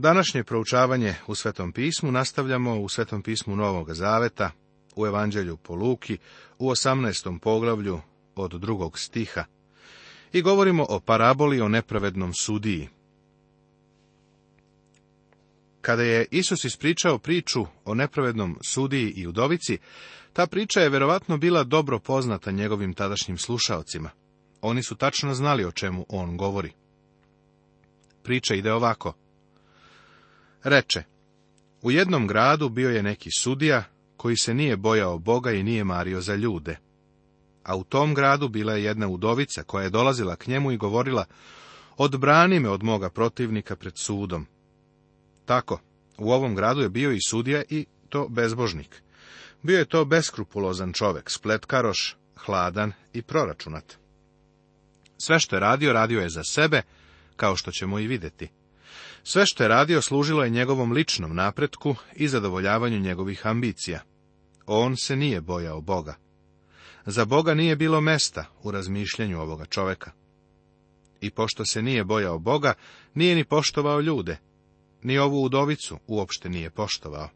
Današnje proučavanje u Svetom pismu nastavljamo u Svetom pismu Novog Zaveta, u Evanđelju po Luki, u 18. poglavlju od drugog stiha i govorimo o paraboli o nepravednom sudiji. Kada je Isus ispričao priču o nepravednom sudiji i udovici, ta priča je verovatno bila dobro poznata njegovim tadašnjim slušaocima. Oni su tačno znali o čemu on govori. Priča ide ovako. Reče, u jednom gradu bio je neki sudija koji se nije bojao Boga i nije mario za ljude. A u tom gradu bila je jedna udovica koja je dolazila k njemu i govorila, odbrani me od moga protivnika pred sudom. Tako, u ovom gradu je bio i sudija i to bezbožnik. Bio je to beskrupulozan čovek, spletkaroš, hladan i proračunat. Sve što je radio, radio je za sebe, kao što ćemo i vidjeti. Sve što je radio služilo je njegovom ličnom napretku i zadovoljavanju njegovih ambicija. On se nije bojao Boga. Za Boga nije bilo mesta u razmišljanju ovoga čoveka. I pošto se nije bojao Boga, nije ni poštovao ljude, ni ovu udovicu uopšte nije poštovao.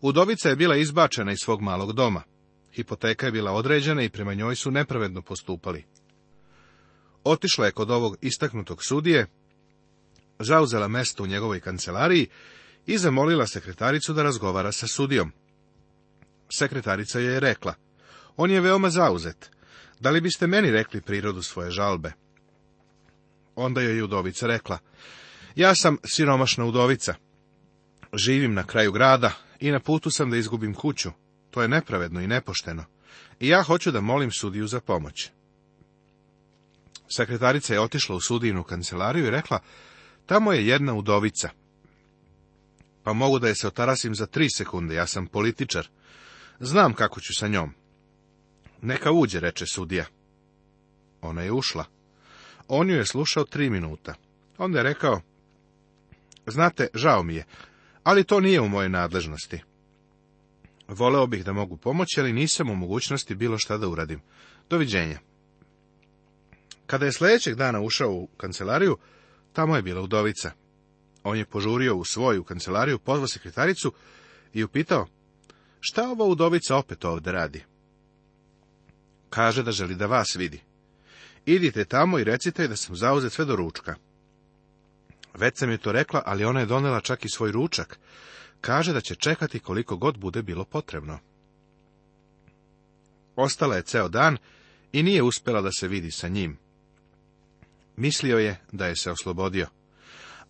Udovica je bila izbačena iz svog malog doma. Hipoteka je bila određena i prema njoj su nepravedno postupali. Otišla je kod ovog istaknutog sudije zauzela mesto u njegovoj kancelariji i zamolila sekretaricu da razgovara sa sudijom. Sekretarica joj je rekla, on je veoma zauzet. Da li biste meni rekli prirodu svoje žalbe? Onda joj je udovica rekla, ja sam siromašna udovica. Živim na kraju grada i na putu sam da izgubim kuću. To je nepravedno i nepošteno. I ja hoću da molim sudiju za pomoć. Sekretarica je otišla u sudijinu kancelariju i rekla, Tamo je jedna udovica. Pa mogu da je se otarasim za tri sekunde, ja sam političar. Znam kako ću sa njom. Neka uđe, reče sudija. Ona je ušla. On ju je slušao tri minuta. Onda je rekao, znate, žao mi je, ali to nije u mojoj nadležnosti. Voleo bih da mogu pomoći, ali nisam u mogućnosti bilo šta da uradim. Doviđenja. Kada je sljedećeg dana ušao u kancelariju, Tamo je bila udovica. On je požurio u svoju kancelariju, pozvao sekretaricu i upitao, šta ova udovica opet ovdje radi? Kaže da želi da vas vidi. Idite tamo i recite da sam zauzet sve do ručka. Već sam je to rekla, ali ona je donela čak i svoj ručak. Kaže da će čekati koliko god bude bilo potrebno. Ostala je ceo dan i nije uspjela da se vidi sa njim. Mislio je da je se oslobodio.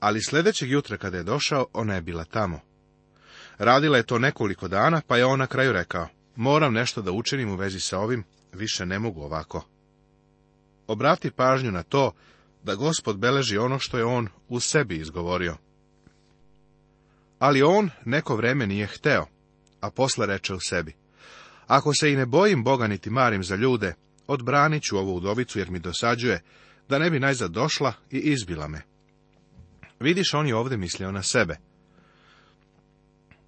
Ali sljedećeg jutra kada je došao, ona je bila tamo. Radila je to nekoliko dana, pa je on na kraju rekao, moram nešto da učinim u vezi sa ovim, više ne mogu ovako. Obrati pažnju na to da gospod beleži ono što je on u sebi izgovorio. Ali on neko vreme nije hteo, a posle reče u sebi, ako se i ne bojim Boga niti marim za ljude, odbranit ću ovu udovicu jer mi dosađuje, da ne bi najzad došla i izbila me. Vidiš, on je ovdje mislio na sebe.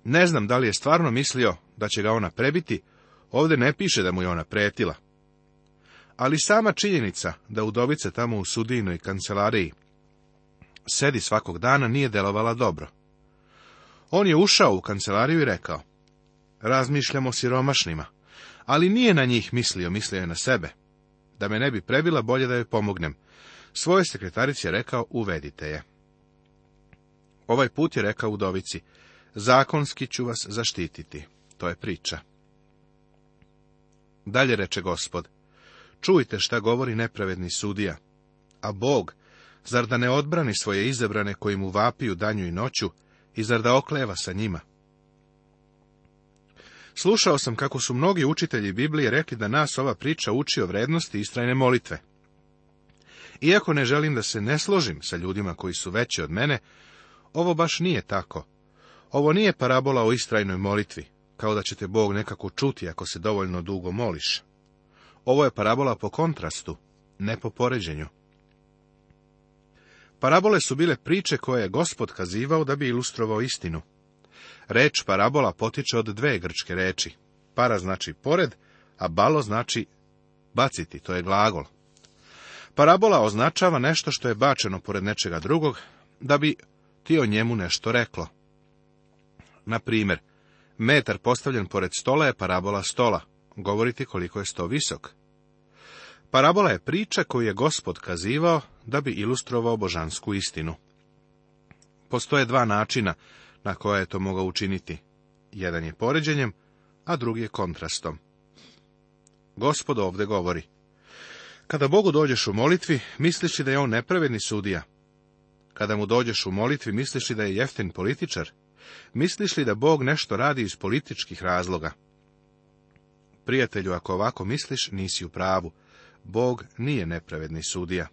Ne znam da li je stvarno mislio da će ga ona prebiti, ovdje ne piše da mu je ona pretila. Ali sama činjenica da udovica tamo u sudinoj kancelariji sedi svakog dana nije delovala dobro. On je ušao u kancelariju i rekao, razmišljamo siromašnima, ali nije na njih mislio, mislio je na sebe. Da me ne bi prebila, bolje da joj pomognem. Svoje sekretarici je rekao, uvedite je. Ovaj put je rekao udovici, zakonski ću vas zaštititi. To je priča. Dalje reče gospod, čujte šta govori nepravedni sudija. A Bog, zar da ne odbrani svoje izabrane koji mu vapiju danju i noću, i zar da okleva sa njima? Slušao sam kako su mnogi učitelji Biblije rekli da nas ova priča uči o vrednosti istrajne molitve. Iako ne želim da se ne složim sa ljudima koji su veći od mene, ovo baš nije tako. Ovo nije parabola o istrajnoj molitvi, kao da će te Bog nekako čuti ako se dovoljno dugo moliš. Ovo je parabola po kontrastu, ne po poređenju. Parabole su bile priče koje je gospod kazivao da bi ilustrovao istinu. Reč parabola potiče od dve grčke reči. Para znači pored, a balo znači baciti, to je glagol. Parabola označava nešto što je bačeno pored nečega drugog, da bi ti o njemu nešto reklo. Na primjer, metar postavljen pored stola je parabola stola, govoriti koliko je sto visok. Parabola je priča koju je gospod kazivao da bi ilustrovao božansku istinu. Postoje dva načina na koja je to mogao učiniti. Jedan je poređenjem, a drugi je kontrastom. Gospod ovde govori. Kada Bogu dođeš u molitvi, misliš da je on nepravedni sudija? Kada mu dođeš u molitvi, misliš da je jeftin političar? Misliš li da Bog nešto radi iz političkih razloga? Prijatelju, ako ovako misliš, nisi u pravu. Bog nije nepravedni sudija.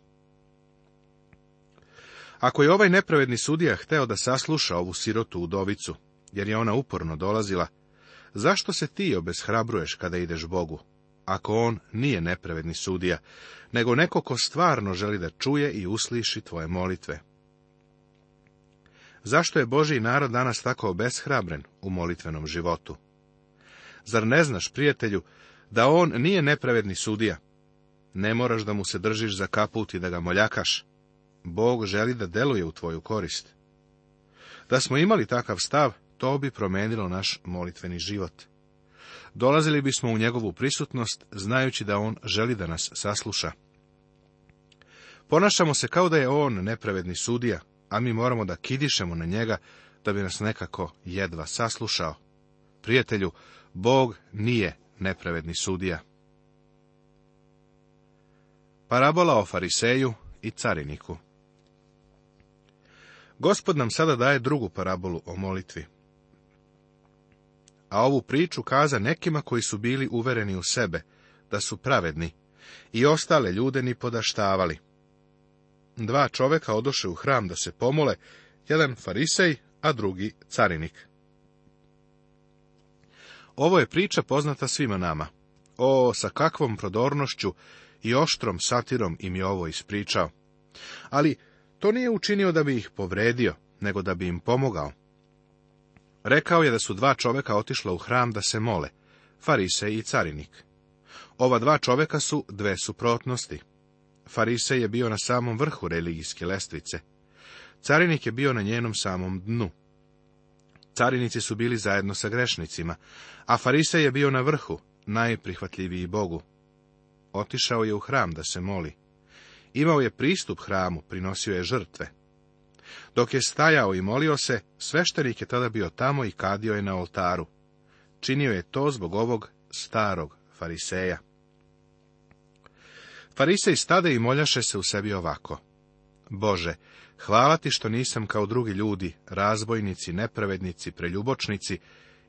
Ako je ovaj nepravedni sudija hteo da sasluša ovu sirotu udovicu, jer je ona uporno dolazila, zašto se ti obeshrabruješ kada ideš Bogu, ako on nije nepravedni sudija, nego neko ko stvarno želi da čuje i usliši tvoje molitve? Zašto je Boži narod danas tako obeshrabren u molitvenom životu? Zar ne znaš, prijatelju, da on nije nepravedni sudija? Ne moraš da mu se držiš za kaput i da ga moljakaš. Bog želi da deluje u tvoju korist. Da smo imali takav stav, to bi promenilo naš molitveni život. Dolazili bismo u njegovu prisutnost, znajući da on želi da nas sasluša. Ponašamo se kao da je on nepravedni sudija, a mi moramo da kidišemo na njega, da bi nas nekako jedva saslušao. Prijatelju, Bog nije nepravedni sudija. Parabola o fariseju i cariniku Gospod nam sada daje drugu parabolu o molitvi. A ovu priču kaza nekima koji su bili uvereni u sebe, da su pravedni, i ostale ljude ni podaštavali. Dva čoveka odoše u hram da se pomole, jedan farisej, a drugi carinik. Ovo je priča poznata svima nama. O, sa kakvom prodornošću i oštrom satirom im je ovo ispričao. Ali to nije učinio da bi ih povredio, nego da bi im pomogao. Rekao je da su dva čoveka otišla u hram da se mole, farisej i carinik. Ova dva čoveka su dve suprotnosti. Farisej je bio na samom vrhu religijske lestvice. Carinik je bio na njenom samom dnu. Carinici su bili zajedno sa grešnicima, a farisej je bio na vrhu, najprihvatljiviji Bogu. Otišao je u hram da se moli. Imao je pristup hramu, prinosio je žrtve. Dok je stajao i molio se, sveštenik je tada bio tamo i kadio je na oltaru. Činio je to zbog ovog starog fariseja. Farisej stade i moljaše se u sebi ovako. Bože, hvala ti što nisam kao drugi ljudi, razbojnici, nepravednici, preljubočnici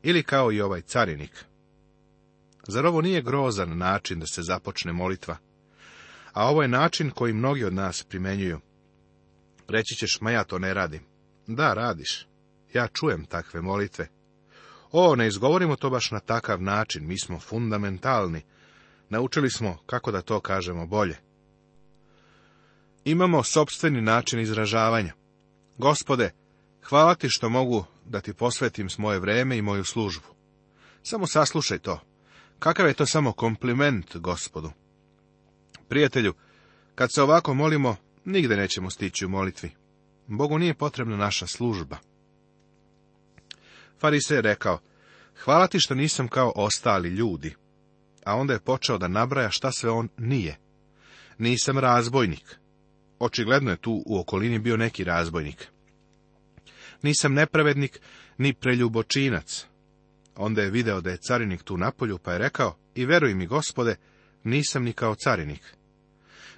ili kao i ovaj carinik. Zar ovo nije grozan način da se započne molitva? a ovo je način koji mnogi od nas primenjuju. Reći ćeš, ma ja to ne radim. Da, radiš. Ja čujem takve molitve. O, ne izgovorimo to baš na takav način, mi smo fundamentalni. Naučili smo kako da to kažemo bolje. Imamo sobstveni način izražavanja. Gospode, hvala ti što mogu da ti posvetim s moje vreme i moju službu. Samo saslušaj to. Kakav je to samo kompliment, gospodu? Prijatelju, kad se ovako molimo, nigde nećemo stići u molitvi. Bogu nije potrebna naša služba. Farise je rekao, hvala ti što nisam kao ostali ljudi. A onda je počeo da nabraja šta sve on nije. Nisam razbojnik. Očigledno je tu u okolini bio neki razbojnik. Nisam nepravednik, ni preljubočinac. Onda je video da je carinik tu napolju, pa je rekao, i veruj mi, gospode, nisam ni kao carinik.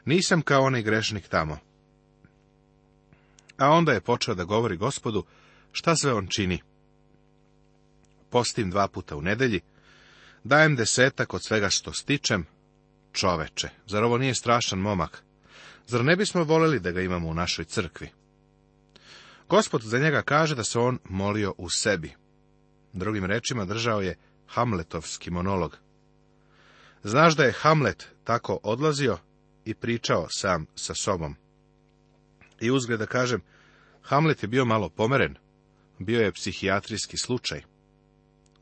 Nisam kao onaj grešnik tamo. A onda je počeo da govori gospodu šta sve on čini. Postim dva puta u nedelji, dajem desetak od svega što stičem. Čoveče, zar ovo nije strašan momak? Zar ne bismo voljeli da ga imamo u našoj crkvi? Gospod za njega kaže da se on molio u sebi. Drugim rečima držao je Hamletovski monolog. Znaš da je Hamlet tako odlazio i pričao sam sa sobom. I uzgleda kažem, Hamlet je bio malo pomeren, bio je psihijatrijski slučaj.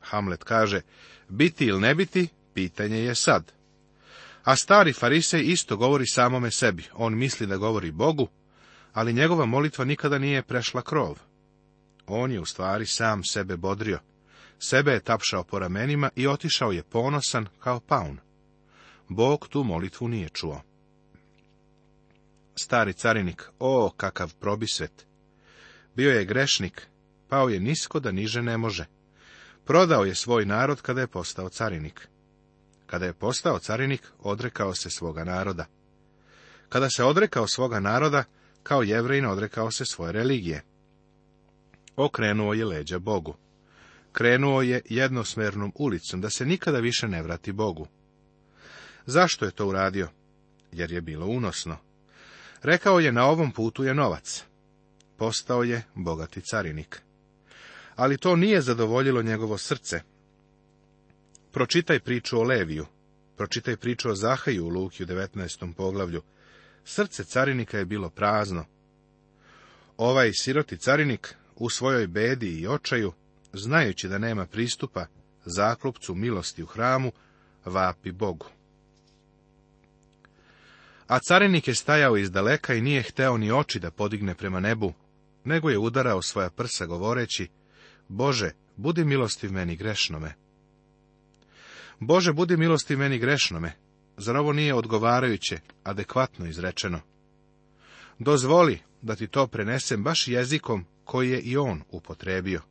Hamlet kaže, biti ili ne biti, pitanje je sad. A stari farisej isto govori samome sebi, on misli da govori Bogu, ali njegova molitva nikada nije prešla krov. On je u stvari sam sebe bodrio, sebe je tapšao po ramenima i otišao je ponosan kao paun. Bog tu molitvu nije čuo. Stari carinik, o, kakav probisvet! Bio je grešnik, pao je nisko da niže ne može. Prodao je svoj narod kada je postao carinik. Kada je postao carinik, odrekao se svoga naroda. Kada se odrekao svoga naroda, kao jevrin odrekao se svoje religije. Okrenuo je leđa Bogu. Krenuo je jednosmernom ulicom, da se nikada više ne vrati Bogu. Zašto je to uradio? Jer je bilo unosno. Rekao je, na ovom putu je novac. Postao je bogati carinik. Ali to nije zadovoljilo njegovo srce. Pročitaj priču o Leviju. Pročitaj priču o Zahaju u Luki u 19. poglavlju. Srce carinika je bilo prazno. Ovaj siroti carinik, u svojoj bedi i očaju, znajući da nema pristupa, zaklopcu milosti u hramu, vapi Bogu. A carinik je stajao iz daleka i nije hteo ni oči da podigne prema nebu, nego je udarao svoja prsa govoreći, Bože, budi milostiv meni grešnome. Bože, budi milostiv meni grešnome, zar ovo nije odgovarajuće, adekvatno izrečeno? Dozvoli da ti to prenesem baš jezikom koji je i on upotrebio.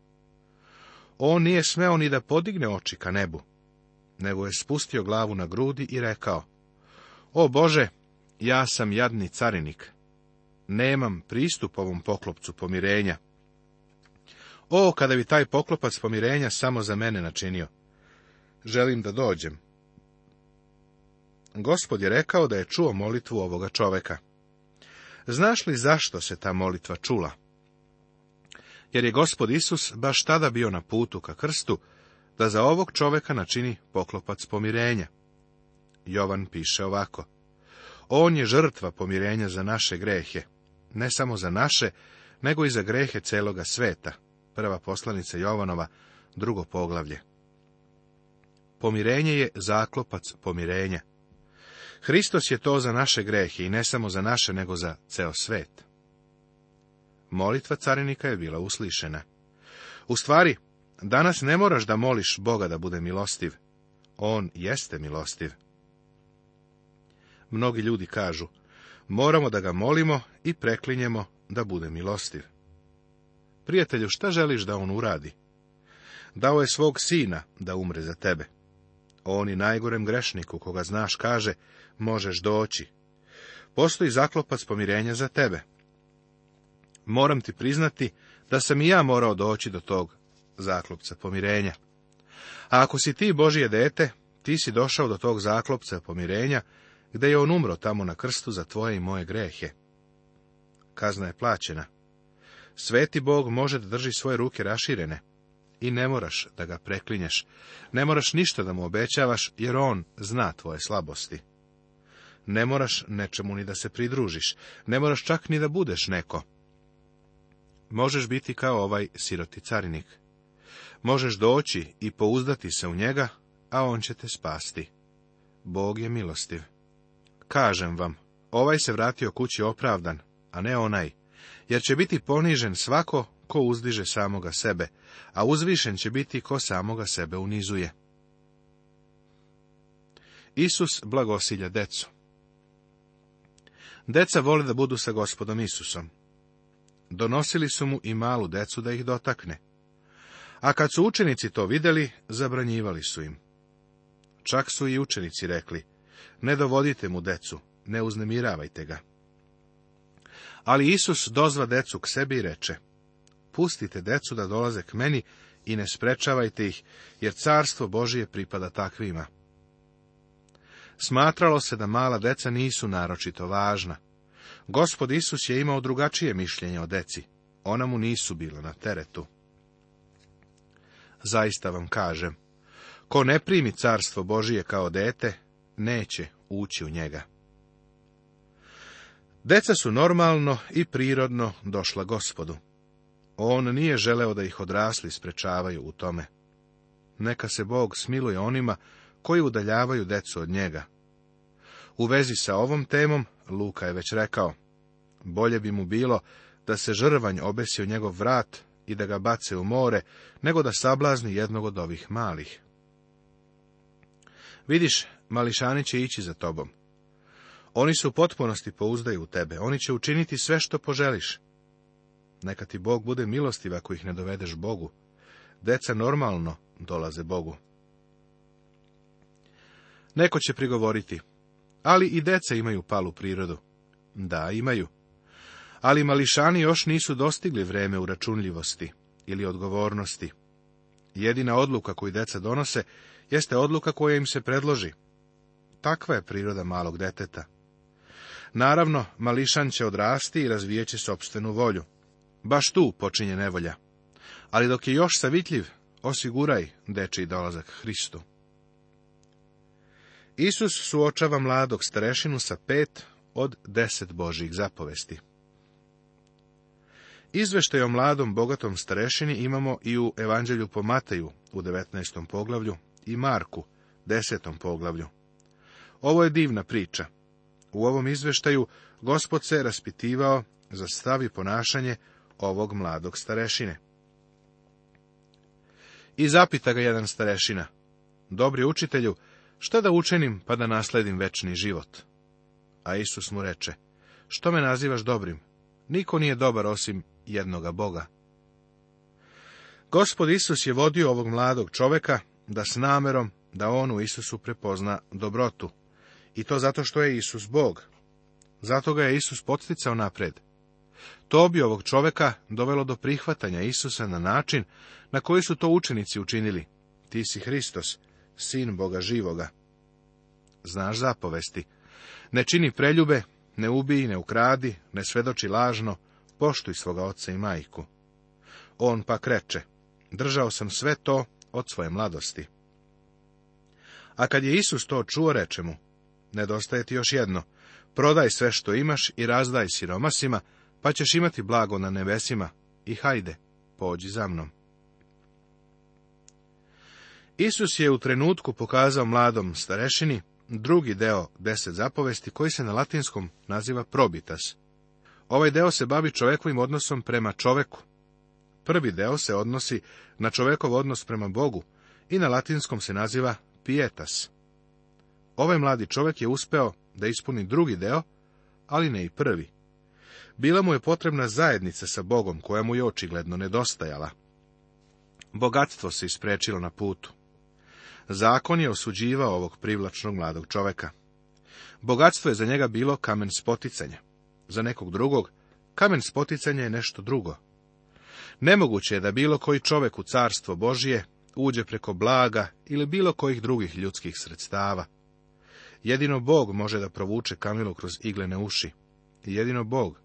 On nije smeo ni da podigne oči ka nebu, nego je spustio glavu na grudi i rekao, O Bože, ja sam jadni carinik. Nemam pristup ovom poklopcu pomirenja. O, kada bi taj poklopac pomirenja samo za mene načinio. Želim da dođem. Gospod je rekao da je čuo molitvu ovoga čoveka. Znaš li zašto se ta molitva čula? Jer je gospod Isus baš tada bio na putu ka krstu, da za ovog čoveka načini poklopac pomirenja. Jovan piše ovako. On je žrtva pomirenja za naše grehe, ne samo za naše, nego i za grehe celoga sveta. Prva poslanica Jovanova, drugo poglavlje. Pomirenje je zaklopac pomirenja. Hristos je to za naše grehe i ne samo za naše, nego za ceo svet. Molitva carinika je bila uslišena. U stvari, danas ne moraš da moliš Boga da bude milostiv. On jeste milostiv mnogi ljudi kažu, moramo da ga molimo i preklinjemo da bude milostiv. Prijatelju, šta želiš da on uradi? Dao je svog sina da umre za tebe. On i najgorem grešniku, koga znaš, kaže, možeš doći. Postoji zaklopac pomirenja za tebe. Moram ti priznati da sam i ja morao doći do tog zaklopca pomirenja. A ako si ti Božije dete, ti si došao do tog zaklopca pomirenja gdje je on umro tamo na krstu za tvoje i moje grehe. Kazna je plaćena. Sveti Bog može da drži svoje ruke raširene i ne moraš da ga preklinješ. Ne moraš ništa da mu obećavaš, jer on zna tvoje slabosti. Ne moraš nečemu ni da se pridružiš, ne moraš čak ni da budeš neko. Možeš biti kao ovaj siroti carinik. Možeš doći i pouzdati se u njega, a on će te spasti. Bog je milostiv. Kažem vam, ovaj se vratio kući opravdan, a ne onaj, jer će biti ponižen svako ko uzdiže samoga sebe, a uzvišen će biti ko samoga sebe unizuje. Isus blagosilja decu. Deca vole da budu sa gospodom Isusom. Donosili su mu i malu decu da ih dotakne. A kad su učenici to vidjeli, zabranjivali su im. Čak su i učenici rekli, ne dovodite mu decu, ne uznemiravajte ga. Ali Isus dozva decu k sebi i reče, pustite decu da dolaze k meni i ne sprečavajte ih, jer carstvo Božije pripada takvima. Smatralo se da mala deca nisu naročito važna. Gospod Isus je imao drugačije mišljenje o deci. Ona mu nisu bila na teretu. Zaista vam kažem, ko ne primi carstvo Božije kao dete, neće ući u njega. Deca su normalno i prirodno došla gospodu. On nije želeo da ih odrasli sprečavaju u tome. Neka se Bog smiluje onima koji udaljavaju decu od njega. U vezi sa ovom temom Luka je već rekao, bolje bi mu bilo da se žrvanj obesio njegov vrat i da ga bace u more, nego da sablazni jednog od ovih malih. Vidiš, mališani će ići za tobom. Oni su u potpunosti pouzdaju u tebe, oni će učiniti sve što poželiš. Neka ti Bog bude milostiv ako ih ne dovedeš Bogu. Deca normalno dolaze Bogu. Neko će prigovoriti, ali i deca imaju palu prirodu. Da, imaju. Ali mališani još nisu dostigli vreme računljivosti ili odgovornosti. Jedina odluka koju deca donose jeste odluka koja im se predloži. Takva je priroda malog deteta. Naravno, mališan će odrasti i razvijeći sobstvenu volju. Baš tu počinje nevolja. Ali dok je još savitljiv, osiguraj i dolazak Hristu. Isus suočava mladog starešinu sa pet od deset Božih zapovesti. Izveštaj o mladom bogatom starešini imamo i u Evanđelju po Mateju u 19. poglavlju i Marku, desetom poglavlju. Ovo je divna priča. U ovom izveštaju gospod se raspitivao za stavi ponašanje ovog mladog starešine. I zapita ga jedan starešina. Dobri učitelju, šta da učenim pa da nasledim večni život? A Isus mu reče, što me nazivaš dobrim? Niko nije dobar osim jednoga Boga. Gospod Isus je vodio ovog mladog čoveka da s namerom da on u Isusu prepozna dobrotu. I to zato što je Isus Bog. Zato ga je Isus potsticao napred. To bi ovog čoveka dovelo do prihvatanja Isusa na način na koji su to učenici učinili. Ti si Hristos, sin Boga živoga. Znaš zapovesti. Ne čini preljube, ne ubiji, ne ukradi, ne svedoči lažno, poštuj svoga oca i majku. On pa kreće, držao sam sve to od svoje mladosti. A kad je Isus to čuo, reče mu, nedostaje ti još jedno. Prodaj sve što imaš i razdaj siromasima, pa ćeš imati blago na nebesima. I hajde, pođi za mnom. Isus je u trenutku pokazao mladom starešini drugi deo deset zapovesti koji se na latinskom naziva probitas. Ovaj deo se bavi čovekovim odnosom prema čoveku. Prvi deo se odnosi na čovekov odnos prema Bogu i na latinskom se naziva pietas. Ovaj mladi čovjek je uspeo da ispuni drugi deo, ali ne i prvi. Bila mu je potrebna zajednica sa Bogom, koja mu je očigledno nedostajala. Bogatstvo se isprečilo na putu. Zakon je osuđivao ovog privlačnog mladog čoveka. Bogatstvo je za njega bilo kamen spoticanja. Za nekog drugog, kamen spoticanja je nešto drugo. Nemoguće je da bilo koji čovek u carstvo Božije uđe preko blaga ili bilo kojih drugih ljudskih sredstava. Jedino Bog može da provuče Kamilu kroz iglene uši. Jedino Bog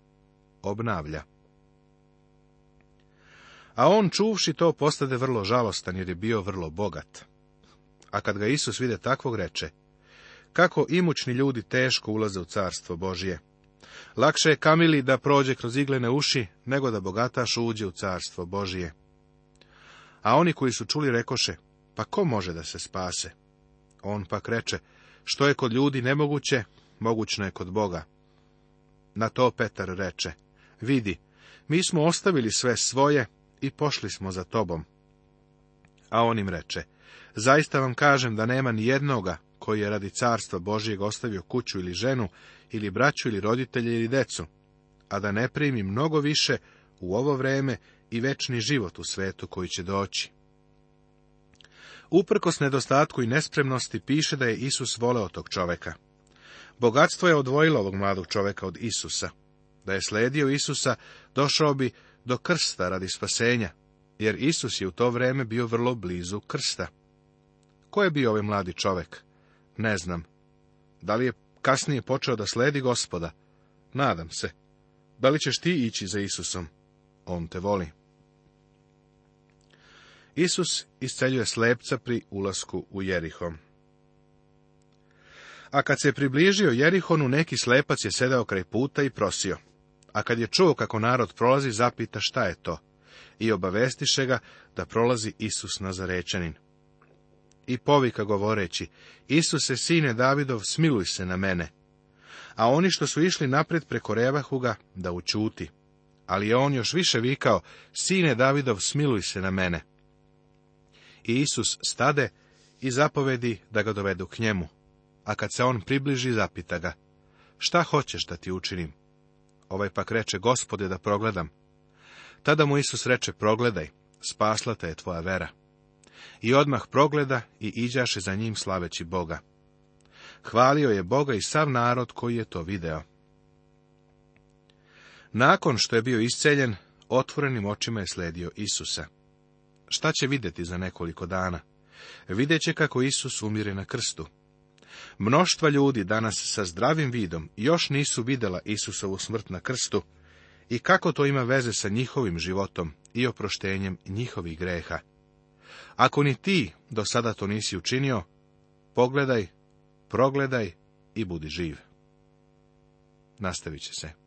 obnavlja. A on, čuvši to, postade vrlo žalostan, jer je bio vrlo bogat. A kad ga Isus vide takvog, reče, kako imućni ljudi teško ulaze u carstvo Božije. Lakše je kamili da prođe kroz iglene uši, nego da bogataš uđe u carstvo Božije. A oni koji su čuli rekoše, pa ko može da se spase? On pak reče, što je kod ljudi nemoguće, mogućno je kod Boga. Na to Petar reče, vidi, mi smo ostavili sve svoje i pošli smo za tobom. A on im reče, zaista vam kažem da nema ni jednoga koji je radi carstva Božijeg ostavio kuću ili ženu, ili braću, ili roditelje, ili decu, a da ne primi mnogo više u ovo vreme i večni život u svetu koji će doći uprkos nedostatku i nespremnosti, piše da je Isus voleo tog čoveka. Bogatstvo je odvojilo ovog mladog čoveka od Isusa. Da je sledio Isusa, došao bi do krsta radi spasenja, jer Isus je u to vrijeme bio vrlo blizu krsta. Ko je bio ovaj mladi čovek? Ne znam. Da li je kasnije počeo da sledi gospoda? Nadam se. Da li ćeš ti ići za Isusom? On te voli. Isus isceljuje slepca pri ulasku u Jerihom. A kad se približio Jerihonu, neki slepac je sedao kraj puta i prosio. A kad je čuo kako narod prolazi, zapita šta je to. I obavestiše ga da prolazi Isus Nazarečanin. I povika govoreći, Isuse, sine Davidov, smiluj se na mene. A oni što su išli naprijed preko revahu ga, da učuti. Ali je on još više vikao, sine Davidov, smiluj se na mene. I Isus stade i zapovedi da ga dovedu k njemu. A kad se on približi, zapita ga, šta hoćeš da ti učinim? Ovaj pak reče, gospode, da progledam. Tada mu Isus reče, progledaj, spasla te je tvoja vera. I odmah progleda i iđaše za njim slaveći Boga. Hvalio je Boga i sav narod koji je to video. Nakon što je bio isceljen, otvorenim očima je sledio Isusa. Šta će vidjeti za nekoliko dana? Videće kako Isus umire na krstu. Mnoštva ljudi danas sa zdravim vidom još nisu vidjela Isusovu smrt na krstu i kako to ima veze sa njihovim životom i oproštenjem njihovih greha. Ako ni ti do sada to nisi učinio, pogledaj, progledaj i budi živ. Nastavit će se.